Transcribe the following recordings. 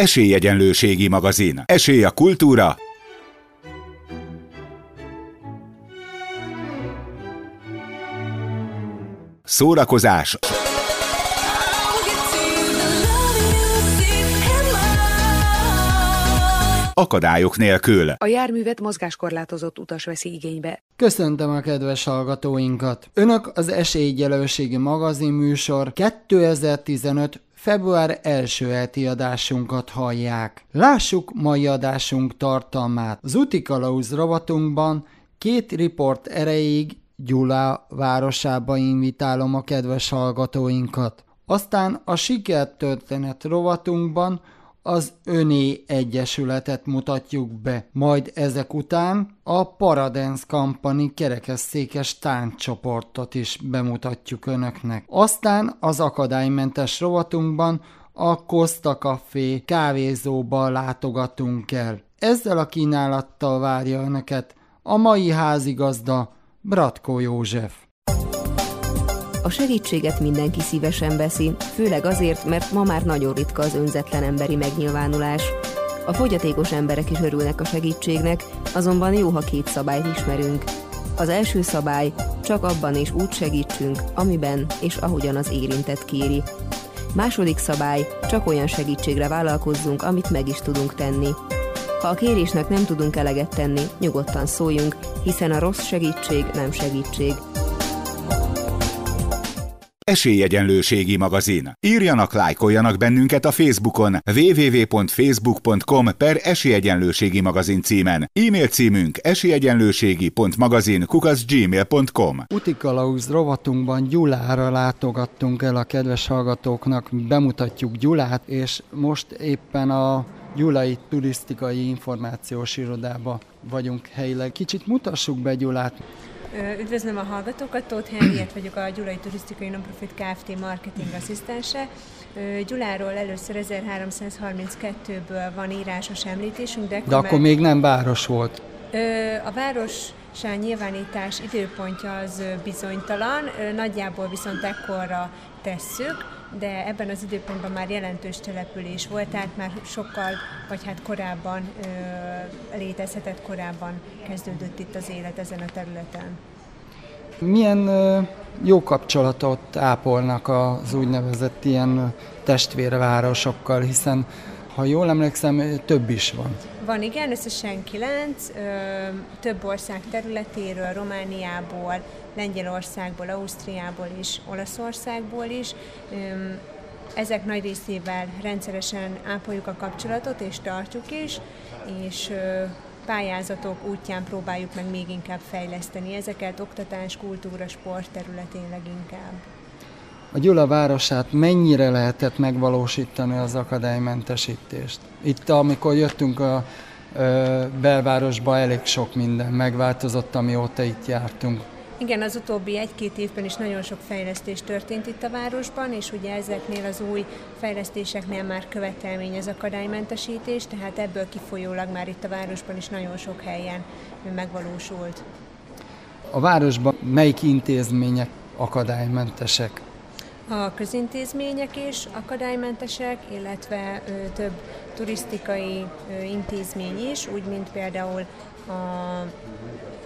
Esélyegyenlőségi magazin. Esély a kultúra. Szórakozás. Akadályok nélkül. A járművet mozgáskorlátozott utas veszi igénybe. Köszöntöm a kedves hallgatóinkat! Önök az Esélyegyelőségi magazin műsor 2015 február első heti adásunkat hallják. Lássuk mai adásunk tartalmát. Az úti kalauz rovatunkban két riport erejéig Gyula városába invitálom a kedves hallgatóinkat. Aztán a sikertörténet rovatunkban az Öné Egyesületet mutatjuk be, majd ezek után a Paradance Company kerekesszékes tánccsoportot is bemutatjuk önöknek. Aztán az akadálymentes rovatunkban a Costa Café kávézóba látogatunk el. Ezzel a kínálattal várja önöket a mai házigazda Bratko József. A segítséget mindenki szívesen veszi, főleg azért, mert ma már nagyon ritka az önzetlen emberi megnyilvánulás. A fogyatékos emberek is örülnek a segítségnek, azonban jó, ha két szabályt ismerünk. Az első szabály, csak abban és úgy segítsünk, amiben és ahogyan az érintett kéri. Második szabály, csak olyan segítségre vállalkozzunk, amit meg is tudunk tenni. Ha a kérésnek nem tudunk eleget tenni, nyugodtan szóljunk, hiszen a rossz segítség nem segítség. Esélyegyenlőségi magazin. Írjanak, lájkoljanak bennünket a Facebookon www.facebook.com per Esélyegyenlőségi magazin címen. E-mail címünk esélyegyenlőségi.magazin kukaszgmail.com Utikalauz rovatunkban Gyulára látogattunk el a kedves hallgatóknak, bemutatjuk Gyulát, és most éppen a Gyulai Turisztikai Információs Irodába vagyunk helyileg. Kicsit mutassuk be Gyulát. Üdvözlöm a hallgatókat, Tóth Henriett vagyok a Gyulai Turisztikai Nonprofit Kft. marketing asszisztense. Gyuláról először 1332-ből van írásos említésünk, de, de akkor még nem város volt. A város nyilvánítás időpontja az bizonytalan, nagyjából viszont ekkorra tesszük, de ebben az időpontban már jelentős település volt, tehát már sokkal, vagy hát korábban ö, létezhetett, korábban kezdődött itt az élet ezen a területen. Milyen jó kapcsolatot ápolnak az úgynevezett ilyen testvérvárosokkal, hiszen ha jól emlékszem, több is van. Van, igen, összesen kilenc, több ország területéről, Romániából, Lengyelországból, Ausztriából is, Olaszországból is. Ezek nagy részével rendszeresen ápoljuk a kapcsolatot, és tartjuk is, és pályázatok útján próbáljuk meg még inkább fejleszteni ezeket, oktatás, kultúra, sport területén leginkább a Gyula városát mennyire lehetett megvalósítani az akadálymentesítést. Itt, amikor jöttünk a ö, belvárosba, elég sok minden megváltozott, amióta itt jártunk. Igen, az utóbbi egy-két évben is nagyon sok fejlesztés történt itt a városban, és ugye ezeknél az új fejlesztéseknél már követelmény az akadálymentesítés, tehát ebből kifolyólag már itt a városban is nagyon sok helyen megvalósult. A városban melyik intézmények akadálymentesek? A közintézmények is akadálymentesek, illetve több turisztikai intézmény is, úgy mint például a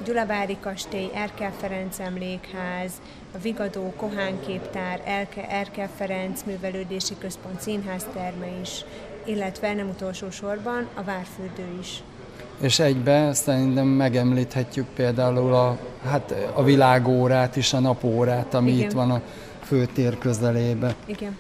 Gyulavári Kastély, Erkel Ferenc Emlékház, a Vigadó Kohán Képtár, Erke, Erkel Ferenc Művelődési Központ Színházterme is, illetve nem utolsó sorban a Várfürdő is. És egybe szerintem megemlíthetjük például a, hát a világórát is, a napórát, ami Igen. itt van a főtér közelébe. Igen.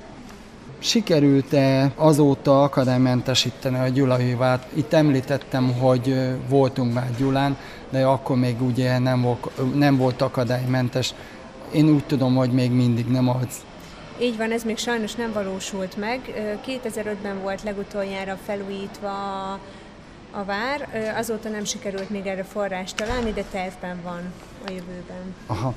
Sikerült-e azóta akadálymentesíteni a Gyulaivát? Itt említettem, hogy voltunk már Gyulán, de akkor még ugye nem volt, nem volt akadálymentes. Én úgy tudom, hogy még mindig nem az. Így van, ez még sajnos nem valósult meg. 2005-ben volt legutoljára felújítva a, a vár, azóta nem sikerült még erre forrást találni, de tervben van a jövőben. Aha.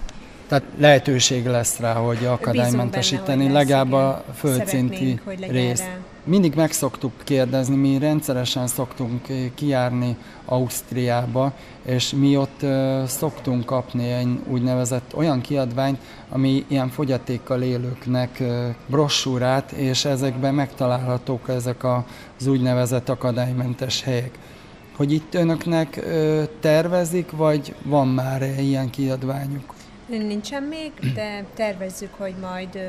Tehát lehetőség lesz rá, hogy akadálymentesíteni benne, legalább a földszinti részt. Erre. Mindig meg szoktuk kérdezni, mi rendszeresen szoktunk kijárni Ausztriába, és mi ott szoktunk kapni egy úgynevezett olyan kiadványt, ami ilyen fogyatékkal élőknek brossúrát, és ezekben megtalálhatók ezek az úgynevezett akadálymentes helyek. Hogy itt önöknek tervezik, vagy van már ilyen kiadványuk? Nincsen még, de tervezzük, hogy majd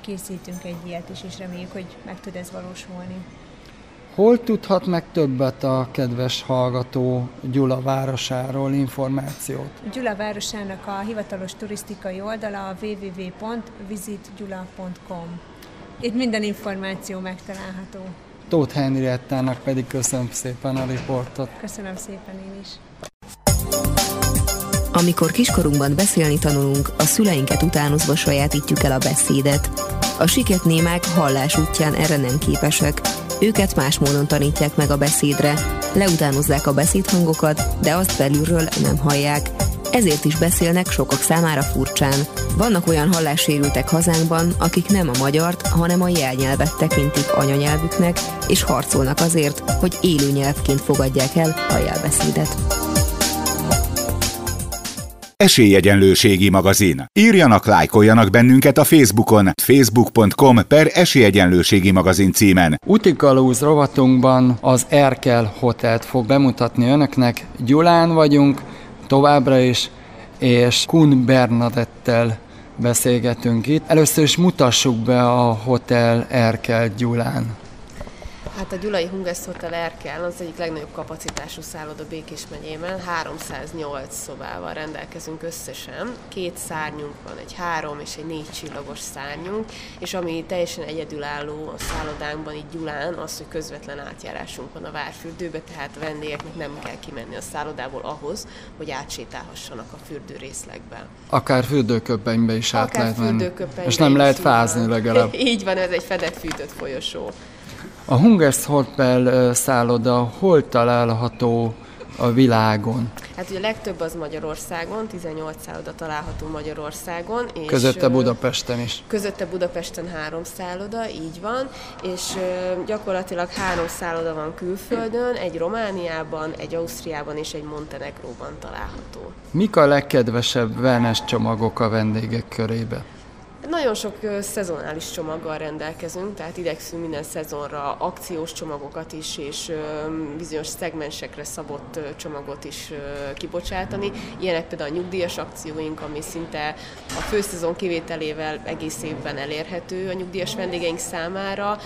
készítünk egy ilyet is, és reméljük, hogy meg tud ez valósulni. Hol tudhat meg többet a kedves hallgató Gyula városáról információt? Gyula városának a hivatalos turisztikai oldala a www.visitgyula.com. Itt minden információ megtalálható. Tóth Henriettának pedig köszönöm szépen a riportot. Köszönöm szépen én is. Amikor kiskorunkban beszélni tanulunk, a szüleinket utánozva sajátítjuk el a beszédet. A siketnémák hallás útján erre nem képesek. Őket más módon tanítják meg a beszédre. Leutánozzák a beszédhangokat, de azt belülről nem hallják. Ezért is beszélnek sokak számára furcsán. Vannak olyan hallássérültek hazánkban, akik nem a magyart, hanem a jelnyelvet tekintik anyanyelvüknek, és harcolnak azért, hogy élő nyelvként fogadják el a jelbeszédet. Esélyegyenlőségi magazin. Írjanak, lájkoljanak bennünket a Facebookon, facebook.com per Esélyegyenlőségi magazin címen. Utikalúz rovatunkban az Erkel Hotelt fog bemutatni önöknek. Gyulán vagyunk, továbbra is, és Kun Bernadettel beszélgetünk itt. Először is mutassuk be a Hotel Erkel Gyulán. Hát a Gyulai Hungest Hotel Erkel az egyik legnagyobb kapacitású szálloda Békés megyében. 308 szobával rendelkezünk összesen. Két szárnyunk van, egy három és egy négy csillagos szárnyunk, és ami teljesen egyedülálló a szállodánkban, itt Gyulán, az, hogy közvetlen átjárásunk van a várfürdőbe, tehát a vendégeknek nem kell kimenni a szállodából ahhoz, hogy átsétálhassanak a fürdőrészlegbe. Akár fürdőköpenybe is át Akár lehet menni. És nem lehet így fázni legalább. így van, ez egy fedett fűtött folyosó. A Hungers Hotel szálloda hol található a világon? Hát ugye a legtöbb az Magyarországon, 18 szálloda található Magyarországon. És, Közötte Budapesten is. Közötte Budapesten három szálloda, így van, és gyakorlatilag három szálloda van külföldön, egy Romániában, egy Ausztriában és egy Montenegróban található. Mik a legkedvesebb wellness csomagok a vendégek körébe? Nagyon sok szezonális csomaggal rendelkezünk, tehát idegszünk minden szezonra akciós csomagokat is, és bizonyos szegmensekre szabott csomagot is kibocsátani. Ilyenek például a nyugdíjas akcióink, ami szinte a főszezon kivételével egész évben elérhető a nyugdíjas vendégeink számára,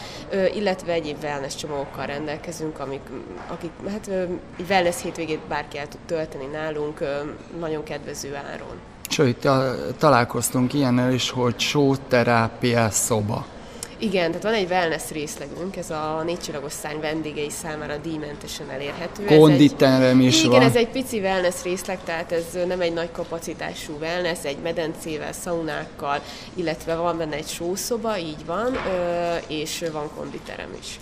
illetve egyéb wellness csomagokkal rendelkezünk, amik, akik, hát egy wellness hétvégét bárki el tud tölteni nálunk nagyon kedvező áron. Sőt, ta- találkoztunk ilyennel is, hogy sóterápiás szoba. Igen, tehát van egy wellness részlegünk, ez a négycsillagos szárny vendégei számára díjmentesen elérhető. Konditerem is Igen, van. ez egy pici wellness részleg, tehát ez nem egy nagy kapacitású wellness, egy medencével, szaunákkal, illetve van benne egy sószoba, így van, és van konditerem is.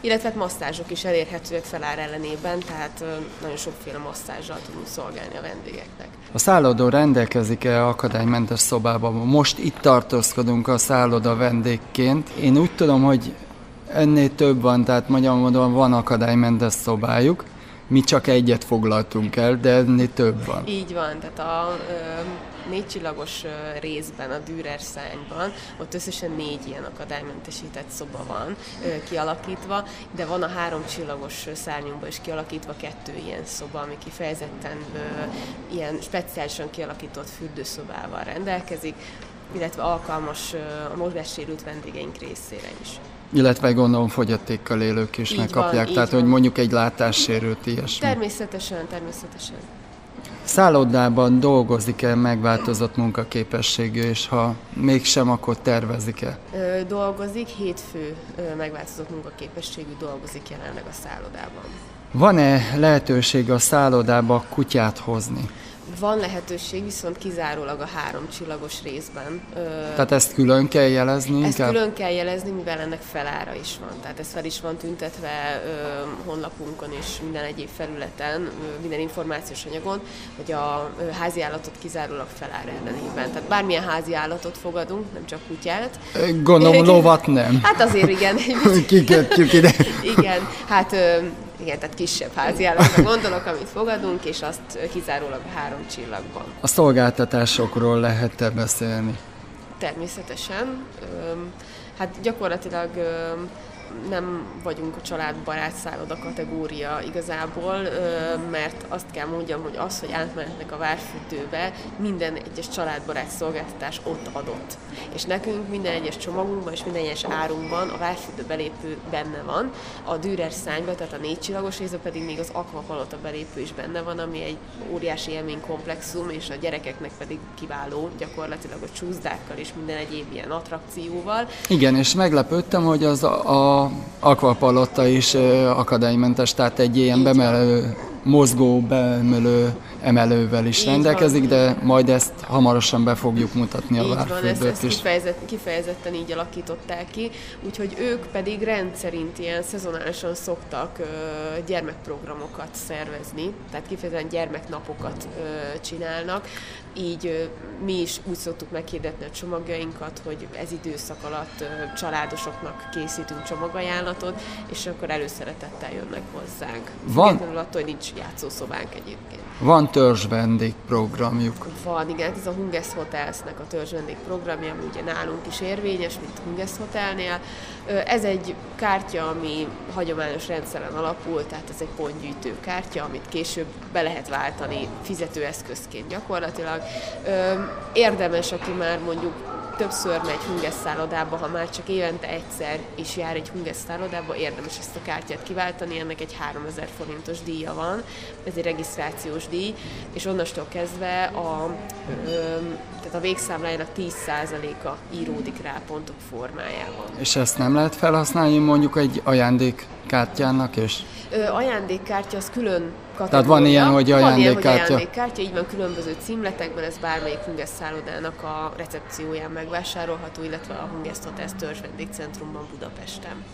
Illetve hát masszázsok is elérhetőek felár ellenében, tehát nagyon sokféle masszázsal tudunk szolgálni a vendégeknek. A szállodó rendelkezik-e akadálymentes szobában? Most itt tartózkodunk a szálloda vendégként. Én úgy tudom, hogy ennél több van, tehát magyarul mondom, van akadálymentes szobájuk. Mi csak egyet foglaltunk el, de ennél több van. Így van, tehát a négycsillagos részben, a Dürer szányban, ott összesen négy ilyen akadálymentesített szoba van kialakítva, de van a három csillagos szárnyunkban is kialakítva kettő ilyen szoba, ami kifejezetten ilyen speciálisan kialakított fürdőszobával rendelkezik, illetve alkalmas a mozgássérült vendégeink részére is. Illetve gondolom fogyatékkal élők is Így megkapják, van, tehát így hogy van. mondjuk egy látássérült ilyesmi. Természetesen, természetesen. Szállodában dolgozik-e megváltozott munkaképességű, és ha mégsem, akkor tervezik-e? Ö, dolgozik, hétfő ö, megváltozott munkaképességű dolgozik jelenleg a szállodában. Van-e lehetőség a szállodába kutyát hozni? Van lehetőség, viszont kizárólag a három csillagos részben. Tehát ezt külön kell jelezni Ezt inkább? külön kell jelezni, mivel ennek felára is van. Tehát ez fel is van tüntetve ö, honlapunkon és minden egyéb felületen, ö, minden információs anyagon, hogy a ö, házi állatot kizárólag felár ellenében. Tehát bármilyen házi állatot fogadunk, nem csak kutyát. Gondolom lovat nem. Hát azért igen. Kiketjük ide. igen, hát ö, igen, tehát kisebb házi állatra gondolok, amit fogadunk, és azt kizárólag a három csillagban. A szolgáltatásokról lehet-e beszélni? Természetesen. Hát gyakorlatilag nem vagyunk a családbarát szálloda kategória igazából, mert azt kell mondjam, hogy az, hogy átmehetnek a várfürdőbe, minden egyes családbarát szolgáltatás ott adott. És nekünk minden egyes csomagunkban és minden egyes árunkban a várfürdő belépő benne van, a Dürer szányba, tehát a négy csillagos részben pedig még az Aquapalota belépő is benne van, ami egy óriási élménykomplexum, és a gyerekeknek pedig kiváló gyakorlatilag a csúszdákkal és minden egyéb ilyen attrakcióval. Igen, és meglepődtem, hogy az a, a Aquapalotta is akadálymentes, tehát egy ilyen bemelő, mozgó beemelő emelővel is így rendelkezik, van. de majd ezt hamarosan be fogjuk mutatni így a várfürdőt van, ezt, is. Ezt kifejezett, kifejezetten így alakították ki, úgyhogy ők pedig rendszerint ilyen szezonálisan szoktak uh, gyermekprogramokat szervezni, tehát kifejezetten gyermeknapokat uh, csinálnak, így uh, mi is úgy szoktuk meghirdetni a csomagjainkat, hogy ez időszak alatt uh, családosoknak készítünk csomagajánlatot, és akkor előszeretettel jönnek hozzánk. Van? attól, hogy nincs játszószobánk egyébként. Van törzs vendégprogramjuk. Van, igen, ez a Hunges Hotelsnek a törzs vendégprogramja, ami ugye nálunk is érvényes, mint Hunges Hotelnél. Ez egy kártya, ami hagyományos rendszeren alapul, tehát ez egy pontgyűjtő kártya, amit később be lehet váltani fizetőeszközként gyakorlatilag. Érdemes, aki már mondjuk többször megy hunges szállodába, ha már csak évente egyszer is jár egy hunges szállodába, érdemes ezt a kártyát kiváltani, ennek egy 3000 forintos díja van, ez egy regisztrációs díj, és onnastól kezdve a, ö, tehát a végszámlájának 10%-a íródik rá pontok formájában. És ezt nem lehet felhasználni mondjuk egy ajándékkártyának és Ö, ajándékkártya az külön kategória. Tehát van ilyen, hogy ajándékkártya. Van ilyen, hogy ajándékkártya, így van különböző címletekben, ez bármelyik Hunges szállodának a recepcióján megvásárolható, illetve a Hunges Hotels törzs vendégcentrumban Budapesten.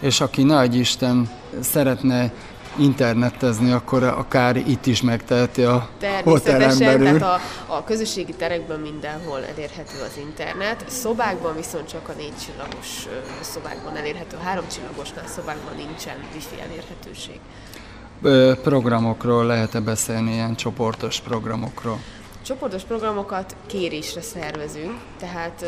És aki nagy Isten szeretne internetezni, akkor akár itt is megteheti a hotelen belül. tehát a, a közösségi terekben mindenhol elérhető az internet. Szobákban viszont csak a négy csillagos szobákban elérhető, három csillagosnál szobákban nincsen wifi elérhetőség. Programokról lehet-e beszélni, ilyen csoportos programokról? Csoportos programokat kérésre szervezünk, tehát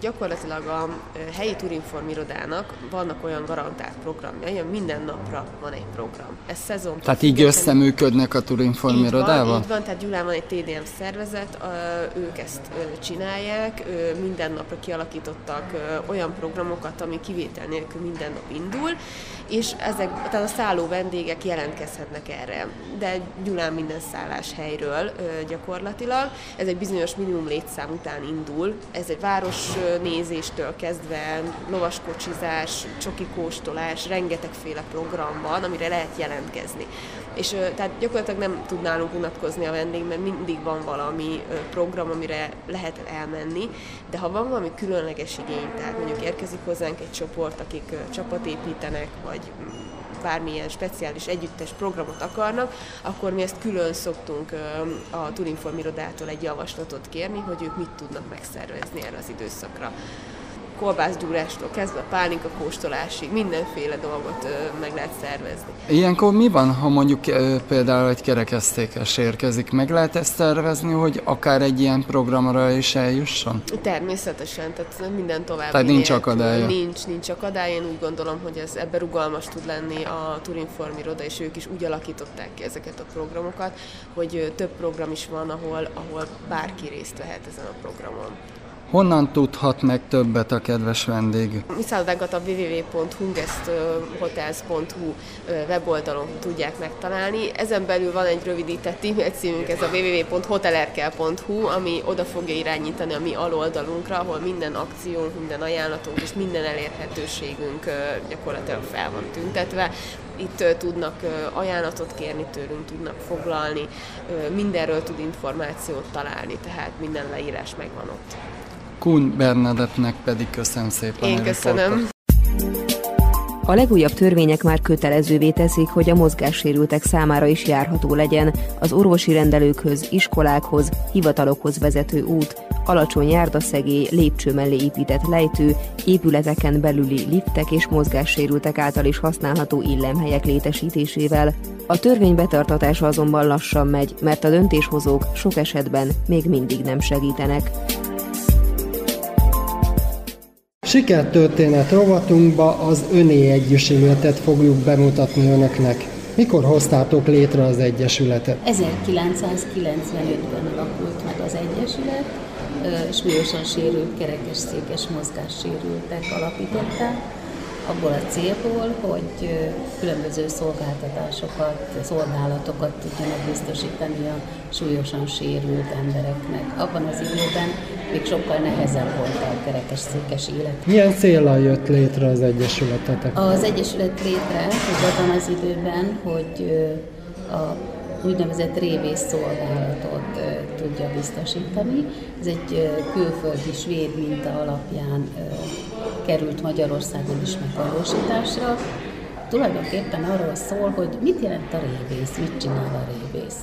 gyakorlatilag a helyi turinform irodának vannak olyan garantált programjai, minden napra van egy program. Ez szezon. Tehát így összeműködnek a turinform irodával? Van, így van, tehát Gyulán van egy TDM szervezet, ők ezt csinálják, minden napra kialakítottak olyan programokat, ami kivétel nélkül minden nap indul, és ezek, tehát a szálló vendégek jelentkezhetnek erre, de Gyulán minden szállás helyről gyakorlatilag utakkal. Ez egy bizonyos minimum létszám után indul. Ez egy város nézéstől kezdve lovaskocsizás, csoki kóstolás, rengetegféle program van, amire lehet jelentkezni. És tehát gyakorlatilag nem tudnálunk unatkozni a vendég, mert mindig van valami program, amire lehet elmenni, de ha van valami különleges igény, tehát mondjuk érkezik hozzánk egy csoport, akik csapat építenek, vagy bármilyen speciális együttes programot akarnak, akkor mi ezt külön szoktunk a Turinform irodától egy javaslatot kérni, hogy ők mit tudnak megszervezni erre az időszakra kolbászgyúrástól kezdve a pálinka kóstolásig mindenféle dolgot ö, meg lehet szervezni. Ilyenkor mi van, ha mondjuk ö, például egy kerekesztékes érkezik? Meg lehet ezt szervezni, hogy akár egy ilyen programra is eljusson? Természetesen, tehát minden tovább. Tehát nincs akadálya? Nincs, nincs akadálya. Én úgy gondolom, hogy ez ebben rugalmas tud lenni a Turinform iroda, és ők is úgy alakították ki ezeket a programokat, hogy több program is van, ahol, ahol bárki részt vehet ezen a programon. Honnan tudhat meg többet a kedves vendég? Mi szállodánkat a www.hungesthotels.hu weboldalon tudják megtalálni. Ezen belül van egy rövidített e-mail címünk, ez a www.hotelerkel.hu, ami oda fogja irányítani a mi aloldalunkra, ahol minden akciónk, minden ajánlatunk és minden elérhetőségünk gyakorlatilag fel van tüntetve itt tudnak ajánlatot kérni tőlünk, tudnak foglalni, mindenről tud információt találni, tehát minden leírás megvan ott. Kun Bernadettnek pedig köszönöm szépen. Én köszönöm. A legújabb törvények már kötelezővé teszik, hogy a mozgássérültek számára is járható legyen az orvosi rendelőkhöz, iskolákhoz, hivatalokhoz vezető út, alacsony járdaszegély, lépcső mellé épített lejtő, épületeken belüli liftek és mozgássérültek által is használható illemhelyek létesítésével. A törvény betartatása azonban lassan megy, mert a döntéshozók sok esetben még mindig nem segítenek. Sikertörténet rovatunkba az Öné Egyesületet fogjuk bemutatni önöknek. Mikor hoztátok létre az Egyesületet? 1995-ben alakult meg az Egyesület, súlyosan sérült kerekesszékes mozgássérültek alapították, abból a célból, hogy különböző szolgáltatásokat, szolgálatokat tudjanak biztosítani a súlyosan sérült embereknek. Abban az időben még sokkal nehezebb volt a kerekesszékes élet. Milyen célral jött létre az Egyesületetek? Az Egyesület létre abban az időben, hogy a úgynevezett révész szolgálatot tudja biztosítani. Ez egy külföldi svéd minta alapján került Magyarországon is megvalósításra. Tulajdonképpen arról szól, hogy mit jelent a révész, mit csinál a révész.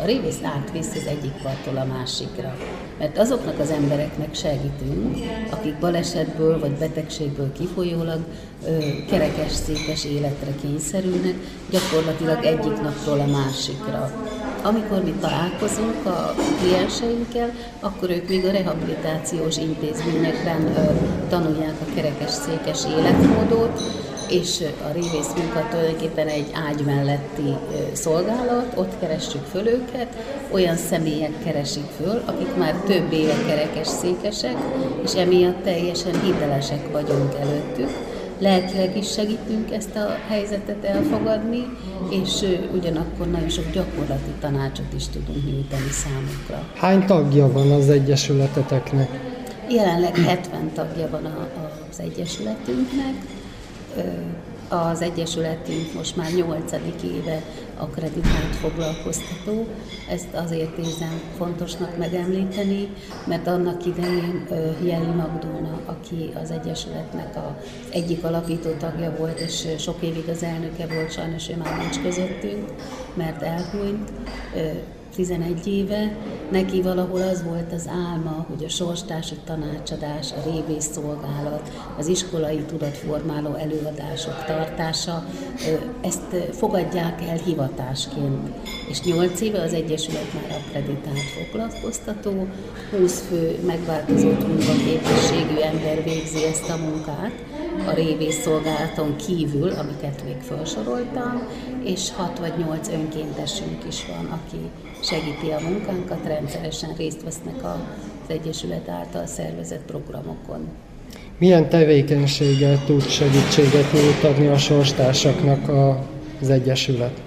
A révész átvisz az egyik parttól a másikra. Mert azoknak az embereknek segítünk, akik balesetből vagy betegségből kifolyólag kerekes, székes életre kényszerülnek, gyakorlatilag egyik napról a másikra. Amikor mi találkozunk a klienseinkkel, akkor ők még a rehabilitációs intézményekben tanulják a kerekes székes életmódot, és a révész munka tulajdonképpen egy ágy melletti szolgálat, ott keressük föl őket, olyan személyek keresik föl, akik már több éve kerekes székesek, és emiatt teljesen hitelesek vagyunk előttük. Lelkileg is segítünk ezt a helyzetet elfogadni, és ugyanakkor nagyon sok gyakorlati tanácsot is tudunk nyújtani számukra. Hány tagja van az Egyesületeteknek? Jelenleg 70 tagja van a, az Egyesületünknek, az Egyesületünk most már 8. éve akreditált foglalkoztató. Ezt azért érzem fontosnak megemlíteni, mert annak idején Jeli Magdóna, aki az Egyesületnek az egyik alapító tagja volt, és sok évig az elnöke volt, sajnos ő már nincs közöttünk, mert elhunyt, 11 éve, neki valahol az volt az álma, hogy a sorstársi tanácsadás, a révész szolgálat, az iskolai tudatformáló előadások tartása, ezt fogadják el hivatásként. És 8 éve az Egyesület már akreditált foglalkoztató, 20 fő megváltozott munkaképességű ember végzi ezt a munkát, a révész szolgálaton kívül, amiket még felsoroltam, és 6 vagy 8 önkéntesünk is van, aki segíti a munkánkat, rendszeresen részt vesznek az Egyesület által szervezett programokon. Milyen tevékenységgel tud segítséget nyújtani a sorstársaknak az Egyesület?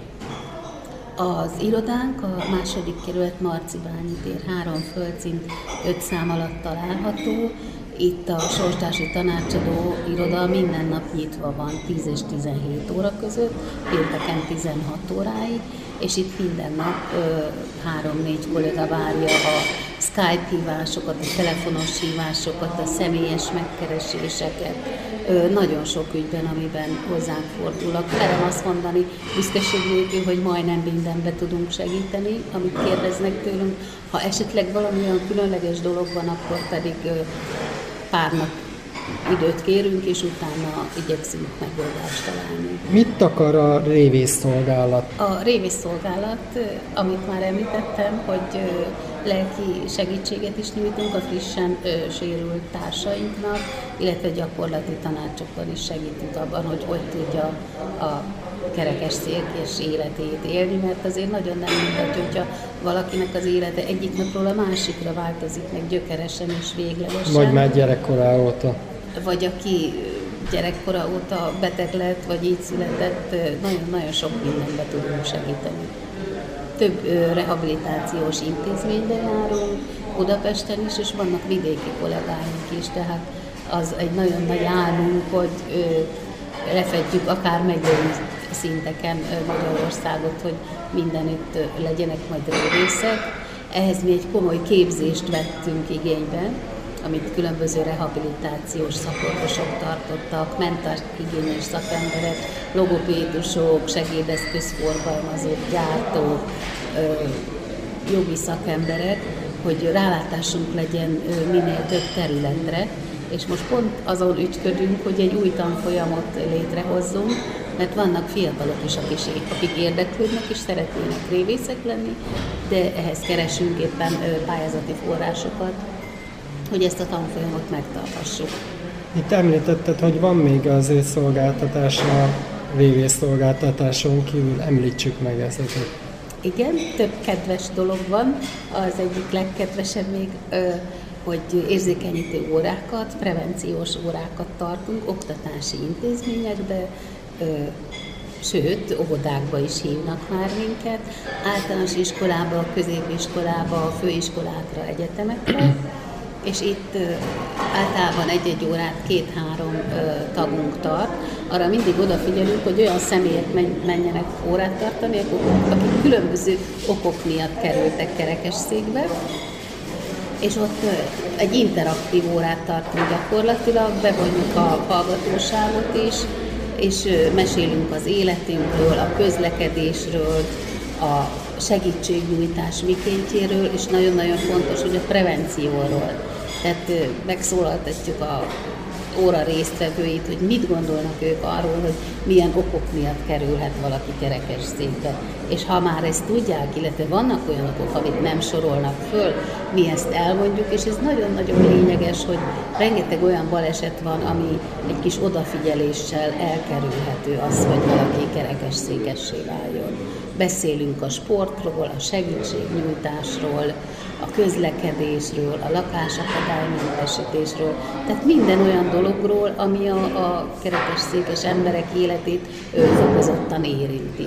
Az irodánk a második kerület Marcibányi tér három földszint öt szám alatt található. Itt a sorstársi tanácsadó iroda minden nap nyitva van 10 és 17 óra között, pénteken 16 óráig, és itt minden nap három-négy kollega várja a Skype hívásokat, a telefonos hívásokat, a személyes megkereséseket, nagyon sok ügyben, amiben hozzánk fordulnak. Merem azt mondani, büszkeség nélkül, hogy majdnem mindenbe tudunk segíteni, amit kérdeznek tőlünk. Ha esetleg valami olyan különleges dolog van, akkor pedig pár nap időt kérünk, és utána igyekszünk megoldást találni. Mit akar a révészszolgálat? A révészszolgálat, amit már említettem, hogy lelki segítséget is nyújtunk a frissen sérült társainknak, illetve gyakorlati tanácsokban is segítünk abban, hogy hogy tudja a kerekes szélkés életét élni, mert azért nagyon nem mindegy, hogyha valakinek az élete egyik napról a másikra változik, meg gyökeresen és véglegesen. Vagy már gyerekkora óta vagy aki gyerekkora óta beteg lett, vagy így született, nagyon-nagyon sok mindenbe tudunk segíteni. Több rehabilitációs intézménybe járunk, Budapesten is, és vannak vidéki kollégáink is, tehát az egy nagyon nagy álmunk, hogy lefedjük akár megyei szinteken Magyarországot, hogy mindenütt legyenek majd révészek. Ehhez mi egy komoly képzést vettünk igénybe, amit különböző rehabilitációs szakorvosok tartottak, mentálhigiénés szakemberek, logopédusok, segédeszközforgalmazók, gyártók, jogi szakemberek, hogy rálátásunk legyen minél több területre, és most pont azon ügyködünk, hogy egy új tanfolyamot létrehozzunk, mert vannak fiatalok is, akik érdeklődnek és szeretnének révészek lenni, de ehhez keresünk éppen pályázati forrásokat, hogy ezt a tanfolyamot megtartassuk. Itt említetted, hogy van még az ő szolgáltatása, VV szolgáltatáson kívül, említsük meg ezeket. Igen, több kedves dolog van. Az egyik legkedvesebb még, hogy érzékenyítő órákat, prevenciós órákat tartunk oktatási intézményekbe, sőt, óvodákba is hívnak már minket, általános iskolába, középiskolába, főiskolákra, egyetemekre. És itt általában egy-egy órát két-három tagunk tart. Arra mindig odafigyelünk, hogy olyan személyek menjenek órát tartani, akik különböző okok miatt kerültek kerekesszékbe, és ott egy interaktív órát tartunk gyakorlatilag, bevonjuk a hallgatóságot is, és mesélünk az életünkről, a közlekedésről, a segítségnyújtás mikéntjéről, és nagyon-nagyon fontos, hogy a prevencióról. Tehát megszólaltatjuk a óra résztvevőit, hogy mit gondolnak ők arról, hogy milyen okok miatt kerülhet valaki kerekes székbe. És ha már ezt tudják, illetve vannak olyan okok, amit nem sorolnak föl, mi ezt elmondjuk, és ez nagyon-nagyon lényeges, hogy rengeteg olyan baleset van, ami egy kis odafigyeléssel elkerülhető az, hogy valaki kerekes székessé váljon. Beszélünk a sportról, a segítségnyújtásról, a közlekedésről, a lakásakadálymentesítésről, tehát minden olyan dologról, ami a, a kerekesszékes emberek életét fokozottan érinti.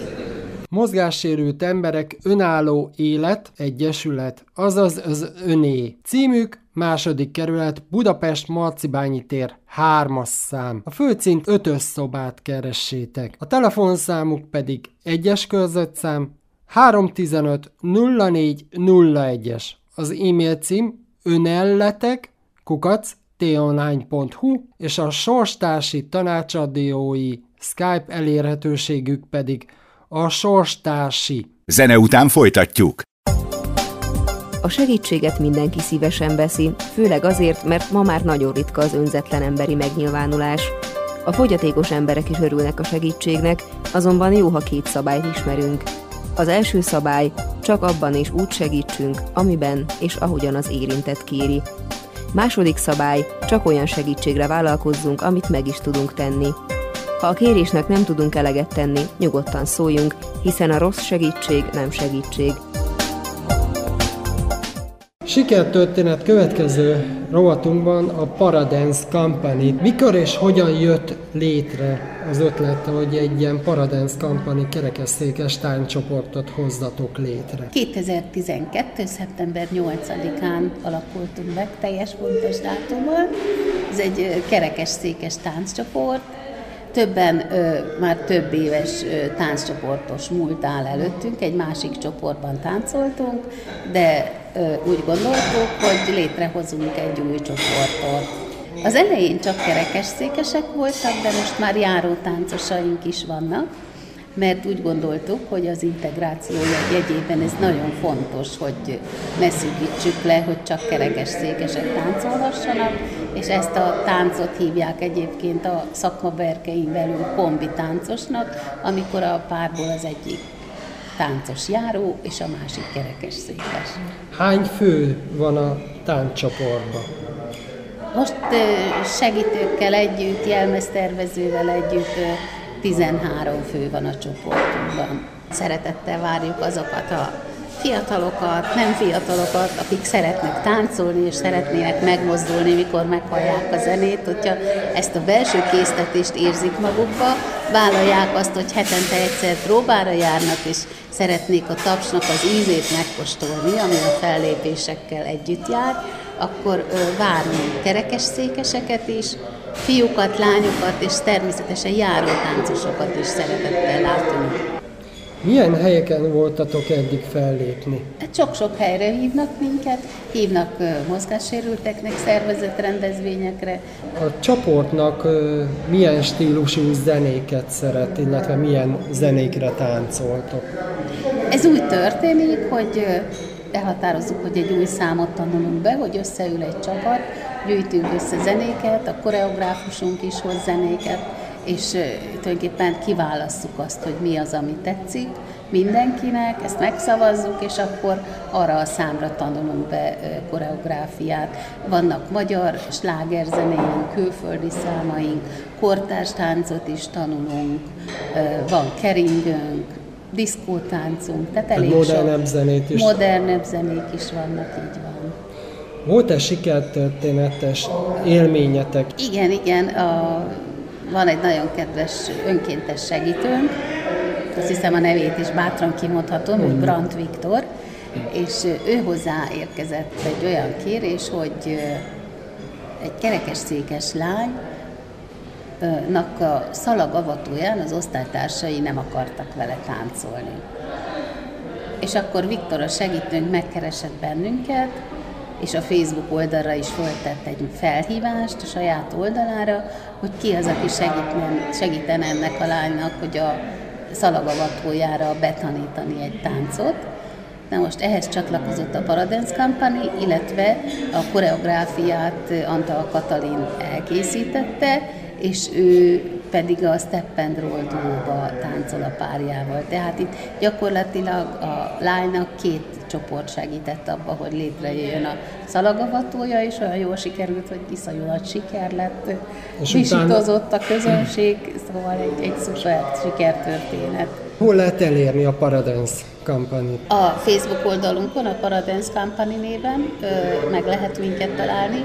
Mozgássérült emberek önálló élet, egyesület, azaz az öné. Címük második kerület Budapest Marcibányi tér, hármas szám. A főcint ötös szobát keressétek. A telefonszámuk pedig egyes körzetszám 315 04 01-es. Az e-mail cím önelletek kukac tonline.hu és a sorstársi tanácsadói Skype elérhetőségük pedig a sorstársi. Zene után folytatjuk. A segítséget mindenki szívesen veszi, főleg azért, mert ma már nagyon ritka az önzetlen emberi megnyilvánulás. A fogyatékos emberek is örülnek a segítségnek, azonban jó, ha két szabályt ismerünk. Az első szabály, csak abban és úgy segítsünk, amiben és ahogyan az érintett kéri. Második szabály, csak olyan segítségre vállalkozzunk, amit meg is tudunk tenni. Ha a kérésnek nem tudunk eleget tenni, nyugodtan szóljunk, hiszen a rossz segítség nem segítség. Sikertörténet következő rovatunkban a Paradance Company. Mikor és hogyan jött létre az ötlet, hogy egy ilyen Paradance Company kerekesszékes tánycsoportot hozzatok létre? 2012. szeptember 8-án alakultunk meg, teljes pontos dátummal. Ez egy kerekesszékes tánccsoport, többen ö, már több éves ö, tánccsoportos múlt áll előttünk, egy másik csoportban táncoltunk, de ö, úgy gondoltuk, hogy létrehozunk egy új csoportot. Az elején csak kerekesszékesek voltak, de most már járó táncosaink is vannak, mert úgy gondoltuk, hogy az integráció jegyében ez nagyon fontos, hogy ne szűkítsük le, hogy csak kerekes székesek táncolhassanak, és ezt a táncot hívják egyébként a szakmaberkein belül kombi táncosnak, amikor a párból az egyik táncos járó, és a másik kerekes székes. Hány fő van a táncsoportban? Most segítőkkel együtt, jelmeztervezővel együtt 13 fő van a csoportunkban. Szeretettel várjuk azokat a fiatalokat, nem fiatalokat, akik szeretnek táncolni és szeretnének megmozdulni, mikor meghallják a zenét, hogyha ezt a belső késztetést érzik magukba, vállalják azt, hogy hetente egyszer próbára járnak, és szeretnék a tapsnak az ízét megkóstolni, ami a fellépésekkel együtt jár, akkor várunk kerekes székeseket is, fiúkat, lányokat és természetesen járó táncosokat is szeretettel látunk. Milyen helyeken voltatok eddig fellépni? Hát sok-sok helyre hívnak minket, hívnak mozgássérülteknek szervezett rendezvényekre. A csoportnak milyen stílusú zenéket szeret, illetve milyen zenékre táncoltok? Ez úgy történik, hogy elhatározzuk, hogy egy új számot tanulunk be, hogy összeül egy csapat, gyűjtünk össze zenéket, a koreográfusunk is hoz zenéket, és tulajdonképpen kiválasszuk azt, hogy mi az, ami tetszik mindenkinek, ezt megszavazzuk, és akkor arra a számra tanulunk be koreográfiát. Vannak magyar slágerzenéink, külföldi számaink, kortárs táncot is tanulunk, van keringőnk, diszkótáncunk, tehát elég modernebb zenét is. Modernebb zenék is vannak, így van. Volt-e sikertörténetes élményetek? Igen, igen. A, van egy nagyon kedves önkéntes segítőnk, azt hiszem a nevét is bátran kimondhatom, hogy Brant Viktor, és ő hozzá érkezett egy olyan kérés, hogy egy kerekes székes lány nak a szalagavatóján az osztálytársai nem akartak vele táncolni. És akkor Viktor a segítőnk megkeresett bennünket, és a Facebook oldalra is föltett egy felhívást a saját oldalára, hogy ki az, aki segítene, segítene ennek a lánynak, hogy a szalagavatójára betanítani egy táncot. Na most ehhez csatlakozott a Paradance Company, illetve a koreográfiát Antal Katalin elkészítette, és ő pedig a Step and Roll táncol a párjával. Tehát itt gyakorlatilag a lánynak két csoport segített abba, hogy létrejöjjön a szalagavatója, és olyan jól sikerült, hogy iszonyú nagy siker lett. És Visítozott a közönség, szóval egy, egy szuper sikertörténet. Hol lehet elérni a Paradance Company? A Facebook oldalunkon, a Paradance Company néven ö, meg lehet minket találni.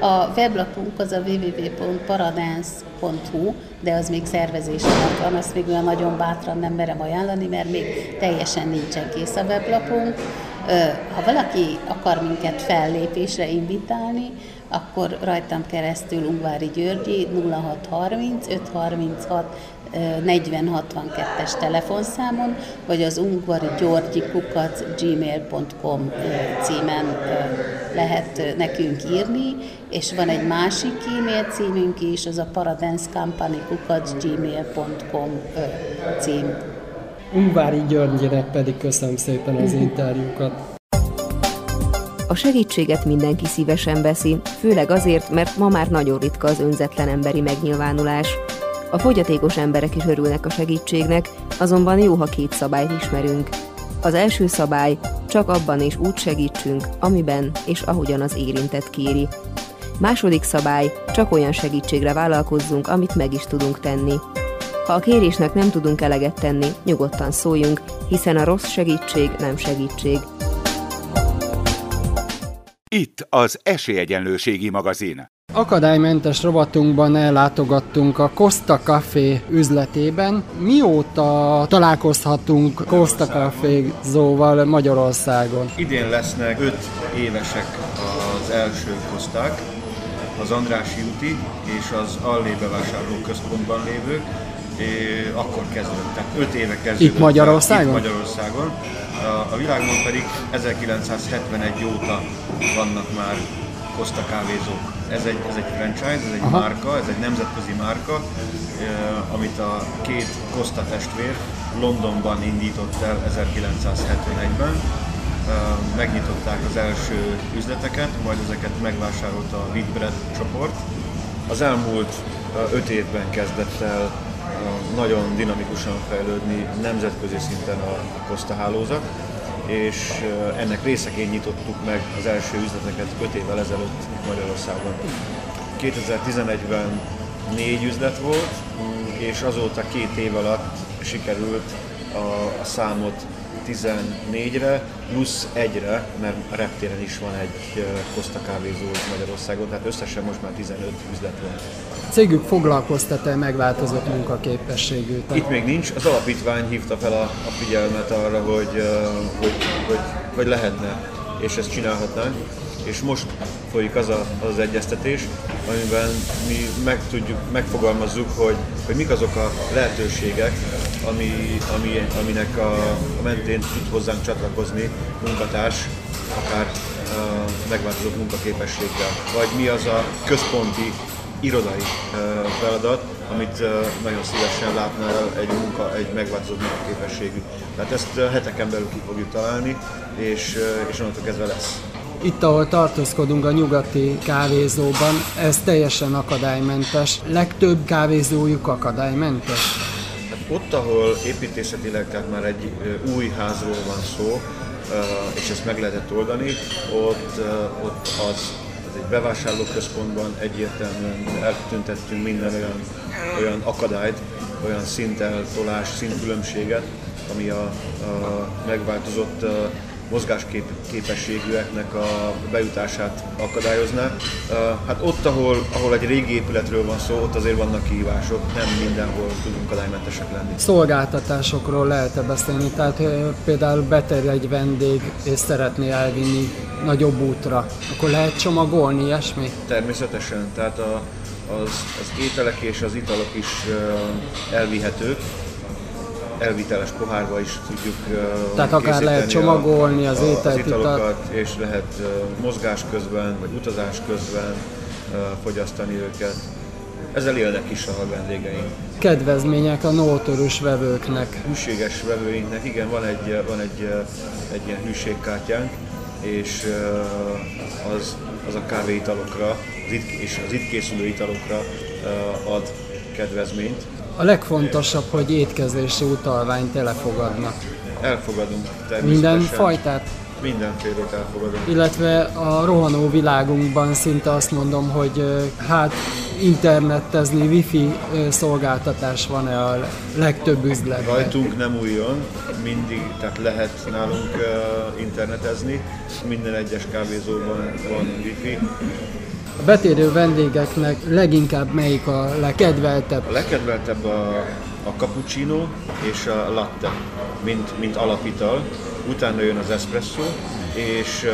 A weblapunk az a www.paradance.hu, de az még szervezés alatt van, azt még olyan nagyon bátran nem merem ajánlani, mert még teljesen nincsen kész a weblapunk. Ha valaki akar minket fellépésre invitálni, akkor rajtam keresztül Ungvári Györgyi 0630 536 4062-es telefonszámon, vagy az ungvari györgyi kukac gmail.com címen lehet nekünk írni, és van egy másik e-mail címünk is, az a paradancecompany.gmail.com cím. Ungvári Györgyének pedig köszönöm szépen az interjúkat. A segítséget mindenki szívesen veszi, főleg azért, mert ma már nagyon ritka az önzetlen emberi megnyilvánulás. A fogyatékos emberek is örülnek a segítségnek, azonban jó, ha két szabályt ismerünk. Az első szabály, csak abban és úgy segítsünk, amiben és ahogyan az érintett kéri. Második szabály, csak olyan segítségre vállalkozzunk, amit meg is tudunk tenni. Ha a kérésnek nem tudunk eleget tenni, nyugodtan szóljunk, hiszen a rossz segítség nem segítség. Itt az Esélyegyenlőségi magazin. Akadálymentes rovatunkban ellátogattunk a Costa Café üzletében. Mióta találkozhatunk Costa Café zóval Magyarországon? Idén lesznek 5 évesek az első koszták, az Andrási úti és az Allé bevásárló központban lévők. Akkor kezdődött, tehát 5 éve kezdődött. Itt Magyarországon? Itt Magyarországon. A, a világban pedig 1971 óta vannak már Costa kávézók. Ez egy, ez egy franchise, ez egy Aha. márka, ez egy nemzetközi márka, amit a két Costa testvér Londonban indított el 1971-ben. Megnyitották az első üzleteket, majd ezeket megvásárolta a Whitbread csoport. Az elmúlt öt évben kezdett el nagyon dinamikusan fejlődni nemzetközi szinten a Costa hálózat és ennek részeként nyitottuk meg az első üzleteket 5 évvel ezelőtt Magyarországon. 2011-ben négy üzlet volt, és azóta két év alatt sikerült a, számot 14-re, plusz 1-re, mert a reptéren is van egy Costa kávézó Magyarországon, tehát összesen most már 15 üzlet van. A cégük foglalkoztat-e megváltozott munkaképességű? Itt még nincs, az alapítvány hívta fel a, a figyelmet arra, hogy, hogy, hogy, hogy lehetne, és ezt csinálhatnánk és most folyik az a, az egyeztetés, amiben mi meg tudjuk, megfogalmazzuk, hogy, hogy mik azok a lehetőségek, ami, ami, aminek a, a mentén tud hozzánk csatlakozni munkatárs, akár uh, megváltozott munkaképességgel, vagy mi az a központi irodai feladat, amit nagyon szívesen látna egy, munka, egy megváltozott munkaképességű. Tehát ezt heteken belül ki fogjuk találni, és, és onnantól kezdve lesz. Itt, ahol tartózkodunk a nyugati kávézóban, ez teljesen akadálymentes. Legtöbb kávézójuk akadálymentes? Ott, ahol építészetileg, tehát már egy új házról van szó, és ezt meg lehetett oldani, ott, ott az egy bevásárlóközpontban egyértelműen eltüntettünk minden olyan, olyan akadályt, olyan szinteltolás, szintkülönbséget, ami a, a megváltozott mozgásképességűeknek a bejutását akadályozná. Hát ott, ahol, ahol egy régi épületről van szó, ott azért vannak kihívások, nem mindenhol tudunk akadálymentesek lenni. Szolgáltatásokról lehet-e beszélni? Tehát például beterj egy vendég és szeretné elvinni nagyobb útra, akkor lehet csomagolni ilyesmi? Természetesen, tehát a, az, az ételek és az italok is elvihetők, elviteles pohárba is tudjuk Tehát akár lehet csomagolni az, ételt, az italokat, és lehet mozgás közben, vagy utazás közben fogyasztani őket. Ezzel élnek is a vendégeink. Kedvezmények a nótörös vevőknek. Hűséges vevőinknek, igen, van egy, van egy, egy ilyen hűségkártyánk, és az, az a kávéitalokra az itt, és az itt készülő italokra ad kedvezményt. A legfontosabb, hogy étkezési utalványt elfogadnak. Elfogadunk természetesen. Minden fajtát? Mindenfélét elfogadunk. Illetve a rohanó világunkban szinte azt mondom, hogy hát internettezni, wifi szolgáltatás van-e a legtöbb üzletben? Rajtunk nem újon, mindig, tehát lehet nálunk internetezni, minden egyes kávézóban van wifi, a betérő vendégeknek leginkább melyik a legkedveltebb? A legkedveltebb a, a cappuccino és a latte, mint, mint alapital. Utána jön az espresso, és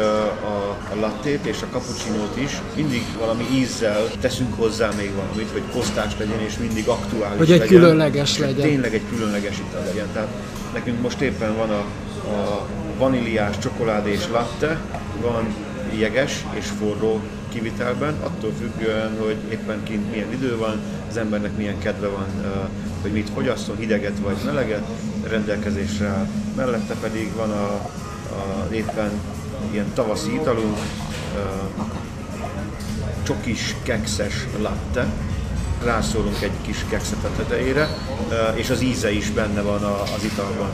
a, a lattét és a cappuccinót is mindig valami ízzel teszünk hozzá még valamit, hogy kosztás legyen és mindig aktuális Hogy egy legyen, különleges legyen. Tényleg egy különleges ital legyen. Tehát nekünk most éppen van a, a vaníliás, csokoládés latte, van jeges és forró kivitelben, attól függően, hogy éppen kint milyen idő van, az embernek milyen kedve van, hogy mit fogyaszol, hideget vagy meleget, rendelkezésre áll. Mellette pedig van a, a éppen ilyen tavaszi italunk, csokis kekszes latte, rászólunk egy kis kekszet a tetejére, és az íze is benne van az italban.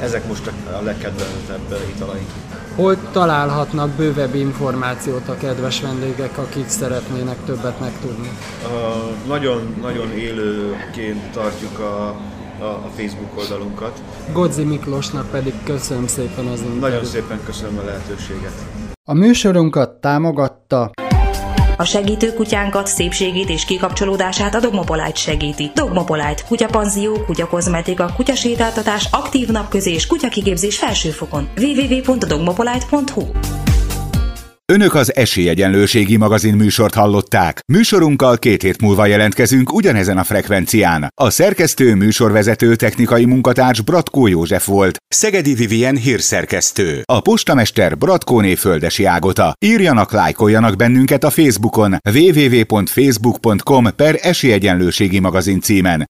Ezek most a legkedveltebb italaink. Hol találhatnak bővebb információt a kedves vendégek, akik szeretnének többet megtudni? Uh, nagyon, nagyon élőként tartjuk a, a, a Facebook oldalunkat. Godzi Miklósnak pedig köszönöm szépen az interjút. Nagyon szépen köszönöm a lehetőséget. A műsorunkat támogatta a segítő kutyánkat, szépségét és kikapcsolódását a Dogmopolite segíti. Dogmopolite, kutyapanzió, kutyakozmetika, kutyasétáltatás, aktív napközés, kutyakigépzés felsőfokon. www.dogmopolite.hu Önök az Esélyegyenlőségi magazin műsort hallották. Műsorunkkal két hét múlva jelentkezünk ugyanezen a frekvencián. A szerkesztő műsorvezető technikai munkatárs Bratkó József volt. Szegedi Vivien hírszerkesztő. A postamester Bratkóné Földesi Ágota. Írjanak, lájkoljanak bennünket a Facebookon www.facebook.com per Esélyegyenlőségi magazin címen.